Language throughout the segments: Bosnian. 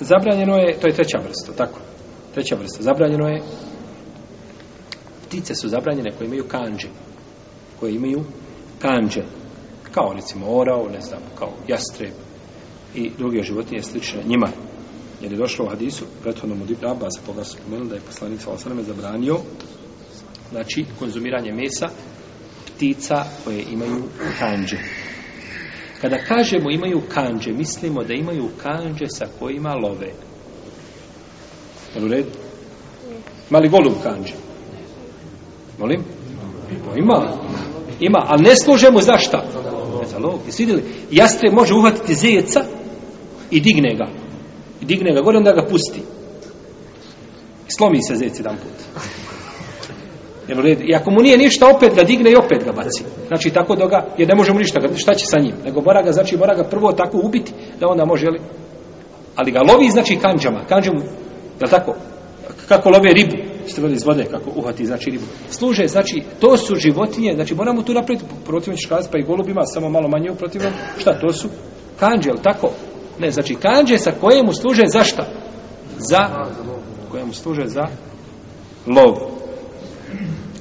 zabranjeno je, to je treća vrsta, tako? Treća vrsta, zabranjeno je ptice su zabranjene koje imaju kanđe, koje imaju kanđe, kao recimo orao, ne znam, kao jastreb i druge životinje slične njima. Jer je došlo u hadisu, prethodnom od Ibn Abbas, koga su spomenuli da je poslanik osaname zabranio, znači, konzumiranje mesa ptica koje imaju kanđe. Kada kažemo imaju kanđe, mislimo da imaju kanđe sa kojima love. Jel u redu? Ima li kanđe? Molim? Ima. Ima, ali ne služemo za šta? za lov. vidjeli? Jastre može uhvatiti zeca i digne ga. I digne ga gore, onda ga pusti. Slomi se zec jedan put. I ako mu nije ništa, opet ga digne i opet ga baci. Znači tako da ga, jer ne možemo ništa, šta će sa njim? Nego mora ga, znači mora ga prvo tako ubiti, da onda može, Ali ga lovi, znači kanđama, kanđem mu, jel tako? Kako love ribu, ste iz vode, kako uhati, znači ribu. Služe, znači, to su životinje, znači moramo tu napraviti, protiv ćeš kazati, pa i golubima, samo malo manje protivno, šta, to su kanđe, jel tako? Ne, znači kanđe sa kojemu služe za šta? Za, kojemu služe za lov.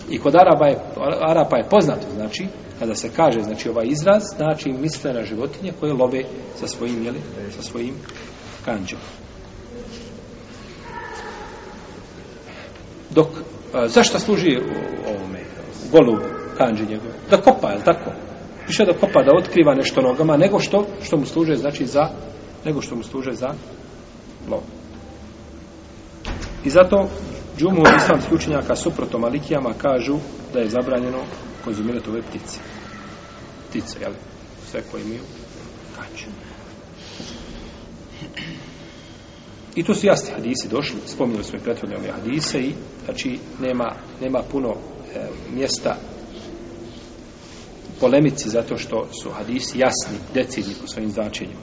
I kod Araba je, Arapa je poznato, znači, kada se kaže, znači, ovaj izraz, znači, misle na životinje koje love sa svojim, jeli, sa svojim kanđom. Dok, zašto služi ovome, golu kanđi njegov? Da kopa, je tako? Više da kopa, da otkriva nešto nogama, nego što, što mu služe, znači, za, nego što mu služe za lov. I zato od islamskih učenjaka suprotno Malikijama kažu da je zabranjeno konzumirati ove ptice. Ptice, jel? Sve koje imaju kaču. I tu su jasni hadisi došli, spominjali smo i prethodne ove hadise i znači nema, nema puno e, mjesta polemici zato što su hadisi jasni, decidni po svojim značenjima.